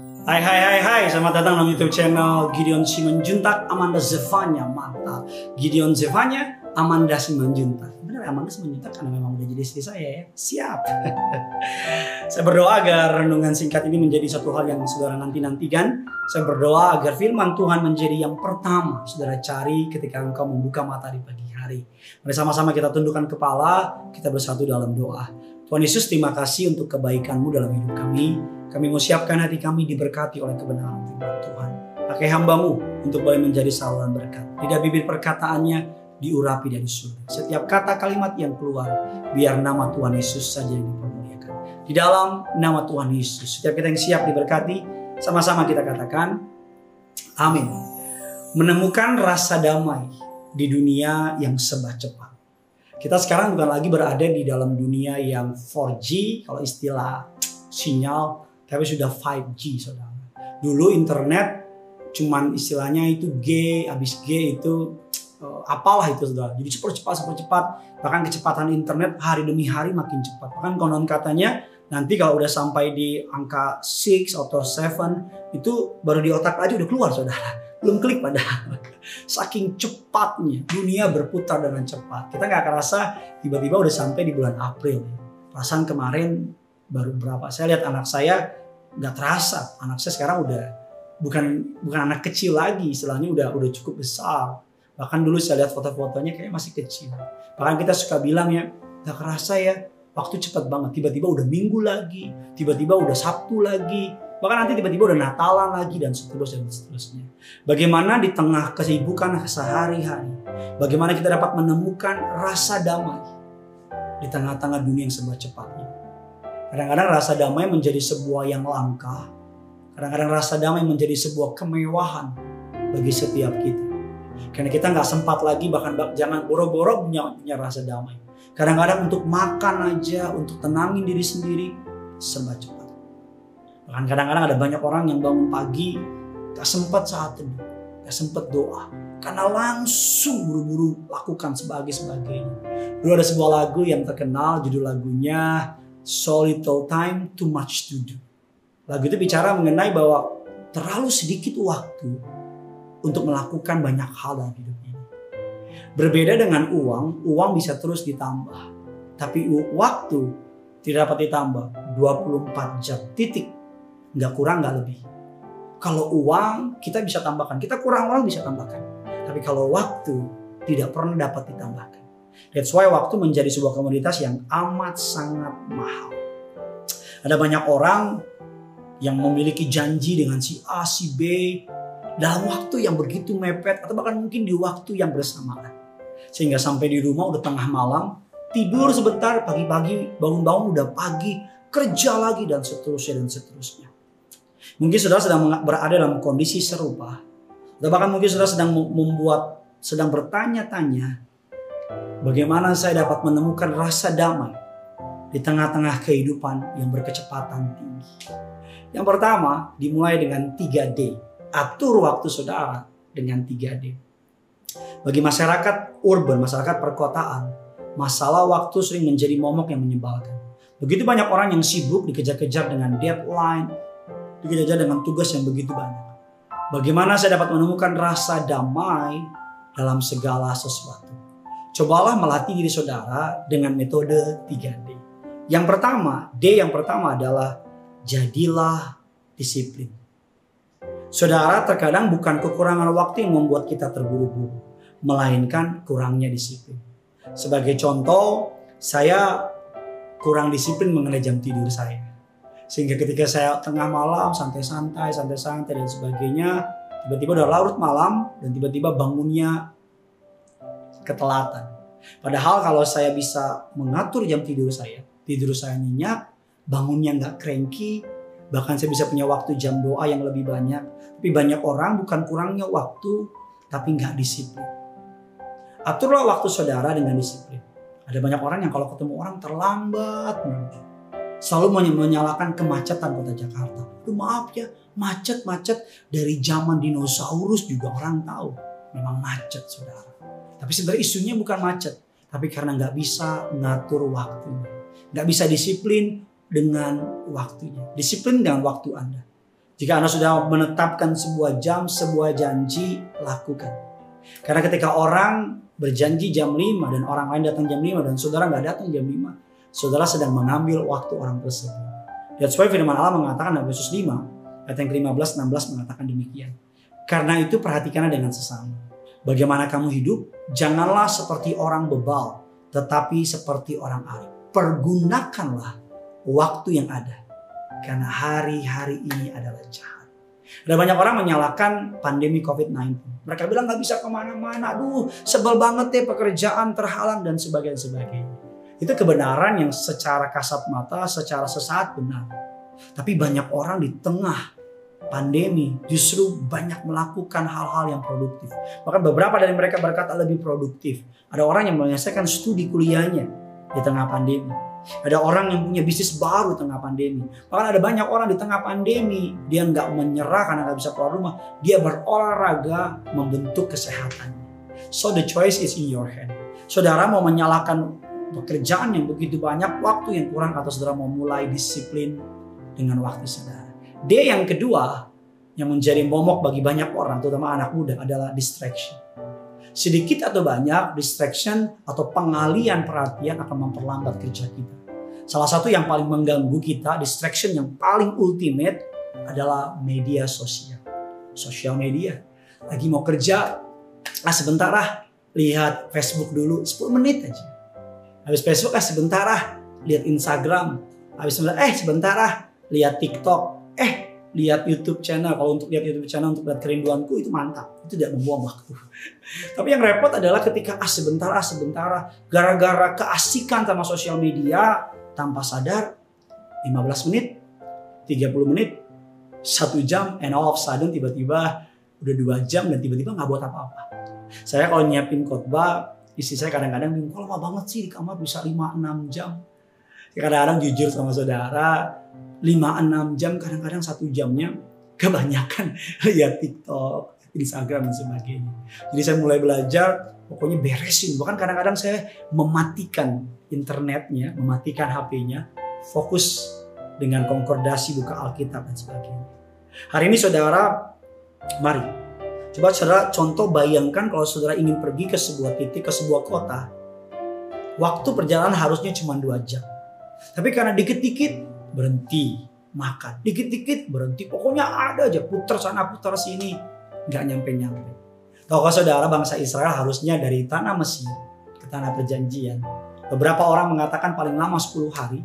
Hai hai hai hai, selamat datang dalam YouTube channel Gideon Simanjuntak Amanda Zevanya mantap. Gideon Zevanya Amanda Simanjuntak. Benar Amanda Simanjuntak karena memang udah jadi istri saya ya. Siap. saya berdoa agar renungan singkat ini menjadi satu hal yang saudara nanti nantikan. Saya berdoa agar firman Tuhan menjadi yang pertama saudara cari ketika engkau membuka mata di pagi hari. Mari sama-sama kita tundukkan kepala, kita bersatu dalam doa. Tuhan Yesus terima kasih untuk kebaikanmu dalam hidup kami. Kami mau siapkan hati kami diberkati oleh kebenaran firman Tuhan. Pakai hambamu untuk boleh menjadi saluran berkat. Tidak bibir perkataannya diurapi dari surga. Setiap kata kalimat yang keluar, biar nama Tuhan Yesus saja yang dipermuliakan. Di dalam nama Tuhan Yesus, setiap kita yang siap diberkati, sama-sama kita katakan, amin. Menemukan rasa damai di dunia yang serba cepat. Kita sekarang bukan lagi berada di dalam dunia yang 4G, kalau istilah sinyal tapi sudah 5G saudara. Dulu internet cuman istilahnya itu G, habis G itu uh, apalah itu saudara. Jadi cepat cepat cepat cepat. Bahkan kecepatan internet hari demi hari makin cepat. Bahkan konon katanya nanti kalau udah sampai di angka 6 atau 7 itu baru di otak aja udah keluar saudara. Belum klik padahal. Saking cepatnya dunia berputar dengan cepat. Kita nggak kerasa tiba-tiba udah sampai di bulan April. Perasaan kemarin baru berapa? Saya lihat anak saya nggak terasa. Anak saya sekarang udah bukan bukan anak kecil lagi istilahnya udah udah cukup besar. Bahkan dulu saya lihat foto-fotonya kayak masih kecil. Bahkan kita suka bilang ya nggak kerasa ya waktu cepat banget. Tiba-tiba udah minggu lagi tiba-tiba udah sabtu lagi bahkan nanti tiba-tiba udah natalan lagi dan seterusnya dan seterusnya. Bagaimana di tengah kesibukan sehari-hari? Bagaimana kita dapat menemukan rasa damai di tengah-tengah dunia yang serba cepatnya Kadang-kadang rasa damai menjadi sebuah yang langka. Kadang-kadang rasa damai menjadi sebuah kemewahan bagi setiap kita. Karena kita nggak sempat lagi bahkan jangan boro-boro punya, punya rasa damai. Kadang-kadang untuk makan aja, untuk tenangin diri sendiri, serba cepat. Bahkan kadang-kadang ada banyak orang yang bangun pagi, gak sempat saat teduh, gak sempat doa. Karena langsung buru-buru lakukan sebagai sebagainya. Dulu ada sebuah lagu yang terkenal, judul lagunya so little time, too much to do. Lagu itu bicara mengenai bahwa terlalu sedikit waktu untuk melakukan banyak hal dalam hidup ini. Berbeda dengan uang, uang bisa terus ditambah. Tapi waktu tidak dapat ditambah 24 jam titik. Nggak kurang, nggak lebih. Kalau uang kita bisa tambahkan, kita kurang uang bisa tambahkan. Tapi kalau waktu tidak pernah dapat ditambahkan. That's why waktu menjadi sebuah komoditas yang amat sangat mahal. Ada banyak orang yang memiliki janji dengan si A, si B dalam waktu yang begitu mepet atau bahkan mungkin di waktu yang bersamaan. Sehingga sampai di rumah udah tengah malam, tidur sebentar, pagi-pagi bangun-bangun udah pagi, kerja lagi dan seterusnya dan seterusnya. Mungkin saudara sedang berada dalam kondisi serupa. Atau bahkan mungkin saudara sedang membuat, sedang bertanya-tanya, Bagaimana saya dapat menemukan rasa damai di tengah-tengah kehidupan yang berkecepatan tinggi. Yang pertama dimulai dengan 3D. Atur waktu saudara dengan 3D. Bagi masyarakat urban, masyarakat perkotaan, masalah waktu sering menjadi momok yang menyebalkan. Begitu banyak orang yang sibuk dikejar-kejar dengan deadline, dikejar-kejar dengan tugas yang begitu banyak. Bagaimana saya dapat menemukan rasa damai dalam segala sesuatu? Cobalah melatih diri saudara dengan metode 3D. Yang pertama, D yang pertama adalah jadilah disiplin. Saudara, terkadang bukan kekurangan waktu yang membuat kita terburu-buru, melainkan kurangnya disiplin. Sebagai contoh, saya kurang disiplin mengenai jam tidur saya. Sehingga ketika saya tengah malam santai-santai, santai-santai dan sebagainya, tiba-tiba udah larut malam dan tiba-tiba bangunnya ketelatan. Padahal kalau saya bisa mengatur jam tidur saya, tidur saya nyenyak, bangunnya nggak cranky, bahkan saya bisa punya waktu jam doa yang lebih banyak. Tapi banyak orang bukan kurangnya waktu, tapi nggak disiplin. Aturlah waktu saudara dengan disiplin. Ada banyak orang yang kalau ketemu orang terlambat Selalu menyalahkan kemacetan kota Jakarta. Aduh maaf ya, macet-macet dari zaman dinosaurus juga orang tahu. Memang macet saudara. Tapi sebenarnya isunya bukan macet, tapi karena nggak bisa ngatur waktunya, nggak bisa disiplin dengan waktunya, disiplin dengan waktu Anda. Jika Anda sudah menetapkan sebuah jam, sebuah janji, lakukan. Karena ketika orang berjanji jam 5 dan orang lain datang jam 5 dan saudara nggak datang jam 5, saudara sedang mengambil waktu orang tersebut. That's why firman Allah mengatakan dalam Yesus 5, ayat yang ke-15, 16 mengatakan demikian. Karena itu perhatikanlah dengan sesama. Bagaimana kamu hidup? Janganlah seperti orang bebal, tetapi seperti orang arif. Pergunakanlah waktu yang ada. Karena hari-hari ini adalah jahat. Ada banyak orang menyalahkan pandemi COVID-19. Mereka bilang nggak bisa ke mana-mana. Aduh sebel banget deh pekerjaan terhalang dan sebagainya. sebagainya. Itu kebenaran yang secara kasat mata, secara sesaat benar. Tapi banyak orang di tengah pandemi justru banyak melakukan hal-hal yang produktif. Bahkan beberapa dari mereka berkata lebih produktif. Ada orang yang menyelesaikan studi kuliahnya di tengah pandemi. Ada orang yang punya bisnis baru tengah pandemi. Bahkan ada banyak orang di tengah pandemi dia nggak menyerah karena nggak bisa keluar rumah. Dia berolahraga membentuk kesehatannya. So the choice is in your hand. Saudara mau menyalahkan pekerjaan yang begitu banyak, waktu yang kurang atau saudara mau mulai disiplin dengan waktu saudara. D yang kedua yang menjadi momok bagi banyak orang, terutama anak muda adalah distraction. Sedikit atau banyak distraction atau pengalian perhatian akan memperlambat kerja kita. Salah satu yang paling mengganggu kita, distraction yang paling ultimate adalah media sosial. Sosial media. Lagi mau kerja, ah sebentar ah, lihat Facebook dulu 10 menit aja. Habis Facebook ah sebentar ah, lihat Instagram. Habis sebentar, eh sebentar ah, lihat TikTok eh lihat YouTube channel. Kalau untuk lihat YouTube channel untuk lihat kerinduanku itu mantap. Itu tidak membuang waktu. Tapi yang repot adalah ketika ah sebentar ah sebentar ah. Gara-gara keasikan sama sosial media tanpa sadar 15 menit 30 menit satu jam and all of sudden tiba-tiba udah dua jam dan tiba-tiba nggak buat apa-apa. Saya kalau nyiapin khotbah istri saya kadang-kadang bingung kalau lama banget sih di kamar? Bisa 5-6 jam. Kadang-kadang jujur sama saudara 5-6 jam kadang-kadang satu jamnya kebanyakan lihat TikTok, Instagram dan sebagainya. Jadi saya mulai belajar pokoknya beresin. Bahkan kadang-kadang saya mematikan internetnya, mematikan HP-nya, fokus dengan konkordasi buka Alkitab dan sebagainya. Hari ini saudara, mari coba saudara contoh bayangkan kalau saudara ingin pergi ke sebuah titik, ke sebuah kota, waktu perjalanan harusnya cuma dua jam. Tapi karena dikit-dikit berhenti makan. Dikit-dikit berhenti. Pokoknya ada aja putar sana putar sini. Nggak nyampe-nyampe. Tahukah saudara bangsa Israel harusnya dari tanah Mesir ke tanah perjanjian. Beberapa orang mengatakan paling lama 10 hari.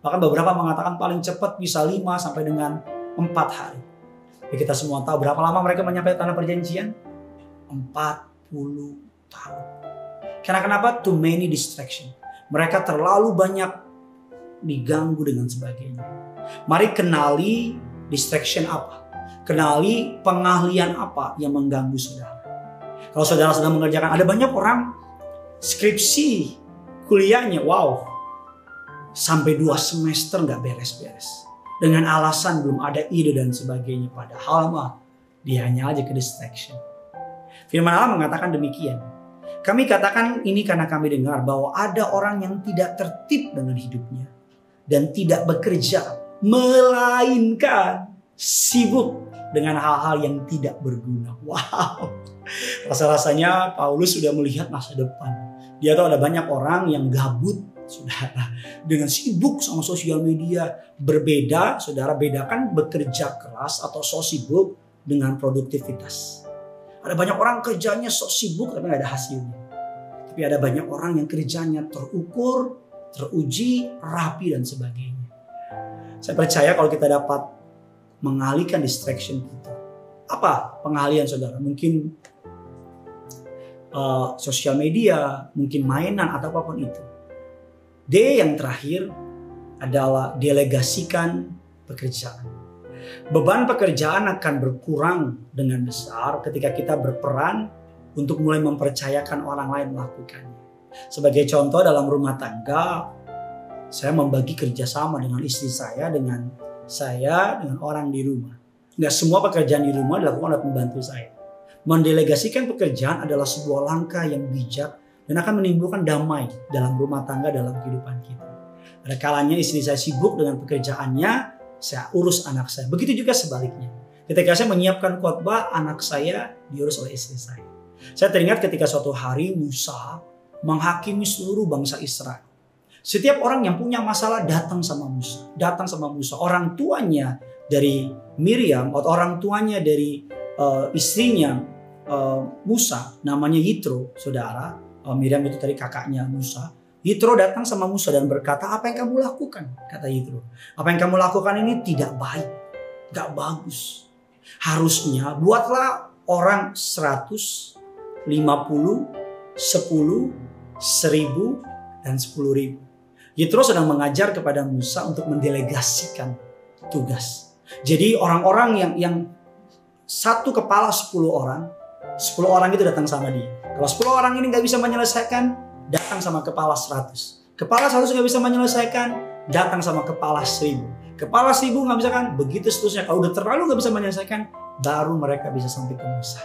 Bahkan beberapa mengatakan paling cepat bisa 5 sampai dengan 4 hari. Ya kita semua tahu berapa lama mereka menyampai tanah perjanjian? 40 tahun. Karena kenapa? Too many distraction. Mereka terlalu banyak diganggu dengan sebagainya. Mari kenali distraction apa. Kenali pengahlian apa yang mengganggu saudara. Kalau saudara sedang mengerjakan, ada banyak orang skripsi kuliahnya, wow, sampai dua semester nggak beres-beres. Dengan alasan belum ada ide dan sebagainya. Padahal mah dia hanya aja ke distraction. Firman Allah mengatakan demikian. Kami katakan ini karena kami dengar bahwa ada orang yang tidak tertib dengan hidupnya dan tidak bekerja, melainkan sibuk dengan hal-hal yang tidak berguna. Wow, rasa-rasanya Paulus sudah melihat masa depan. Dia tahu ada banyak orang yang gabut, saudara, dengan sibuk sama sosial media. Berbeda, saudara, bedakan bekerja keras atau so sibuk dengan produktivitas. Ada banyak orang kerjanya so sibuk tapi nggak ada hasilnya. Tapi ada banyak orang yang kerjanya terukur, teruji, rapi dan sebagainya. Saya percaya kalau kita dapat mengalihkan distraction kita. Apa pengalihan saudara? Mungkin uh, sosial media, mungkin mainan atau apa pun itu. D yang terakhir adalah delegasikan pekerjaan. Beban pekerjaan akan berkurang dengan besar ketika kita berperan untuk mulai mempercayakan orang lain melakukannya. Sebagai contoh dalam rumah tangga, saya membagi kerjasama dengan istri saya, dengan saya, dengan orang di rumah. Nggak semua pekerjaan di rumah dilakukan oleh pembantu saya. Mendelegasikan pekerjaan adalah sebuah langkah yang bijak dan akan menimbulkan damai dalam rumah tangga dalam kehidupan kita. Ada kalanya istri saya sibuk dengan pekerjaannya, saya urus anak saya. Begitu juga sebaliknya. Ketika saya menyiapkan khotbah, anak saya diurus oleh istri saya. Saya teringat ketika suatu hari Musa menghakimi seluruh bangsa Israel. Setiap orang yang punya masalah datang sama Musa, datang sama Musa. Orang tuanya dari Miriam atau orang tuanya dari uh, istrinya uh, Musa, namanya Yitro, saudara. Uh, Miriam itu tadi kakaknya Musa. Yitro datang sama Musa dan berkata, apa yang kamu lakukan? Kata Yitro. Apa yang kamu lakukan ini tidak baik, gak bagus. Harusnya buatlah orang 100, 50, 10, 1000, dan 10 ribu. Yitro sedang mengajar kepada Musa untuk mendelegasikan tugas. Jadi orang-orang yang yang satu kepala 10 orang, 10 orang itu datang sama dia. Kalau 10 orang ini nggak bisa menyelesaikan, datang sama kepala 100. Kepala 100 nggak bisa menyelesaikan, datang sama kepala 1000. Kepala seribu nggak bisa kan? Begitu seterusnya. Kalau udah terlalu nggak bisa menyelesaikan, baru mereka bisa sampai ke Musa.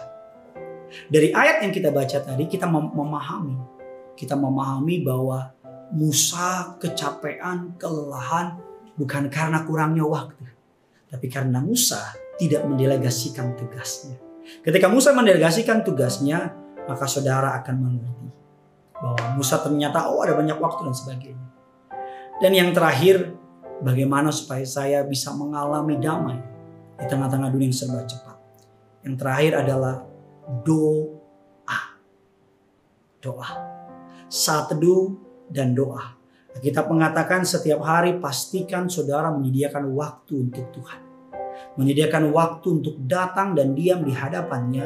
Dari ayat yang kita baca tadi, kita memahami. Kita memahami bahwa Musa kecapean, kelelahan, bukan karena kurangnya waktu. Tapi karena Musa tidak mendelegasikan tugasnya. Ketika Musa mendelegasikan tugasnya, maka saudara akan mengerti bahwa Musa ternyata oh ada banyak waktu dan sebagainya. Dan yang terakhir, Bagaimana supaya saya bisa mengalami damai di tengah-tengah dunia yang serba cepat. Yang terakhir adalah doa. Doa. Saat teduh dan doa. Kita mengatakan setiap hari pastikan saudara menyediakan waktu untuk Tuhan. Menyediakan waktu untuk datang dan diam di hadapannya.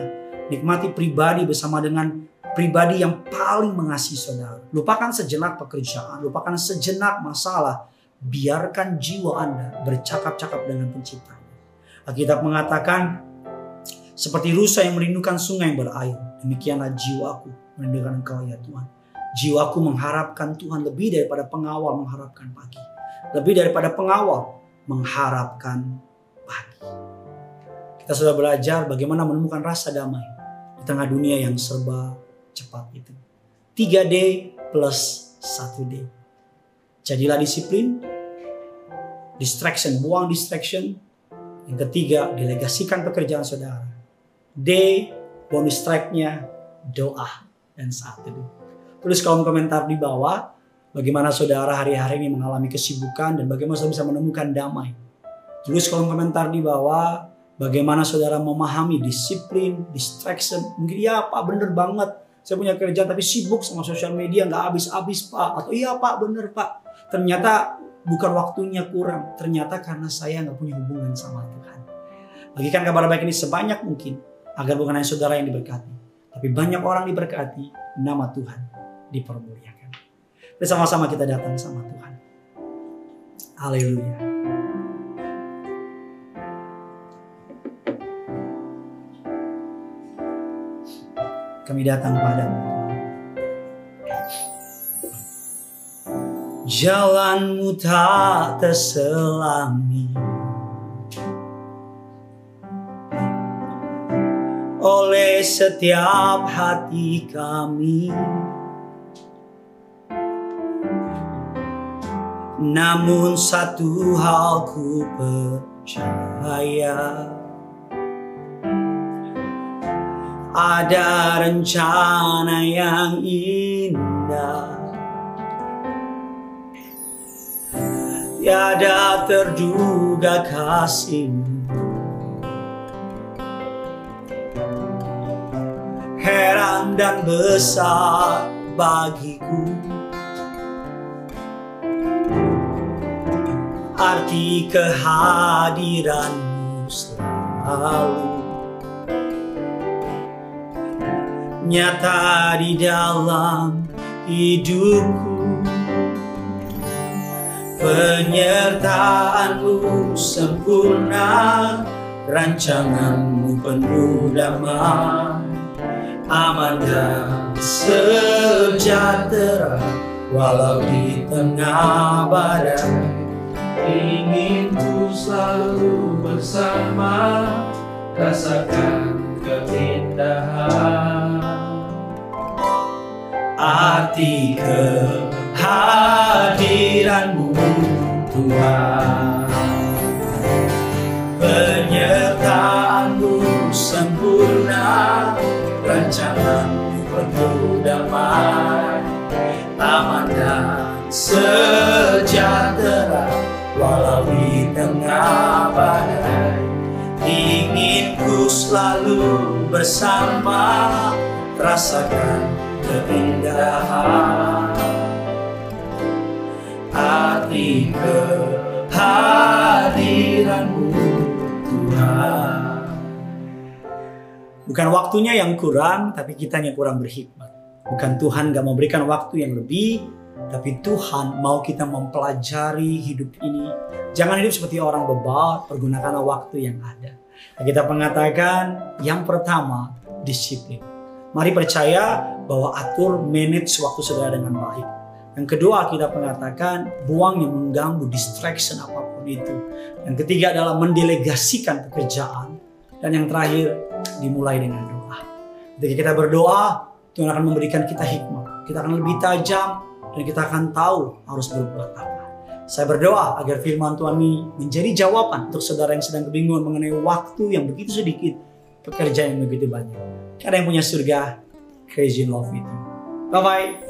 Nikmati pribadi bersama dengan pribadi yang paling mengasihi saudara. Lupakan sejenak pekerjaan, lupakan sejenak masalah biarkan jiwa Anda bercakap-cakap dengan penciptanya. Alkitab mengatakan, seperti rusa yang merindukan sungai yang berair, demikianlah jiwaku merindukan engkau ya Tuhan. Jiwaku mengharapkan Tuhan lebih daripada pengawal mengharapkan pagi. Lebih daripada pengawal mengharapkan pagi. Kita sudah belajar bagaimana menemukan rasa damai di tengah dunia yang serba cepat itu. 3D plus 1D. Jadilah disiplin. Distraction, buang distraction. Yang ketiga, delegasikan pekerjaan saudara. D, bonus tracknya doa dan saat itu. Tulis kolom komentar di bawah bagaimana saudara hari-hari ini mengalami kesibukan dan bagaimana saudara bisa menemukan damai. Tulis kolom komentar di bawah bagaimana saudara memahami disiplin, distraction. Mungkin ya Pak bener banget saya punya kerjaan tapi sibuk sama sosial media nggak habis-habis Pak. Atau iya Pak bener Pak ternyata bukan waktunya kurang. Ternyata karena saya nggak punya hubungan sama Tuhan. Bagikan kabar baik ini sebanyak mungkin agar bukan hanya saudara yang diberkati, tapi banyak orang diberkati, nama Tuhan dipermuliakan. Bersama-sama kita datang sama Tuhan. Haleluya. Kami datang padamu. jalanmu tak terselami oleh setiap hati kami. Namun satu hal ku percaya. Ada rencana yang indah. Tiada terduga kasihmu Heran dan besar bagiku Arti kehadiranmu selalu Nyata di dalam hidupku. Penyertaanmu sempurna Rancanganmu penuh damai. Aman dan sejahtera Walau di tengah badai ingin ku selalu bersama. Rasakan keindahan. Arti kehadiranmu Tuhan. Penyertaanmu sempurna. Rancangan penuh damai taman dan sejahtera. Selalu bersama. Rasakan keindahan. Arti kehadiranmu Tuhan. Bukan waktunya yang kurang tapi kita yang kurang berhikmat. Bukan Tuhan gak memberikan waktu yang lebih tapi Tuhan mau kita mempelajari hidup ini. Jangan hidup seperti orang bebal pergunakanlah waktu yang ada kita mengatakan yang pertama disiplin Mari percaya bahwa atur manage waktu saudara dengan baik. Yang kedua kita mengatakan buang yang mengganggu distraction apa pun itu. Yang ketiga adalah mendelegasikan pekerjaan. Dan yang terakhir dimulai dengan doa. Ketika kita berdoa, Tuhan akan memberikan kita hikmah. Kita akan lebih tajam dan kita akan tahu harus berbuat apa. Saya berdoa agar firman Tuhan ini menjadi jawaban untuk saudara yang sedang kebingungan mengenai waktu yang begitu sedikit, pekerjaan yang begitu banyak. Karena yang punya surga, crazy love itu. Bye-bye.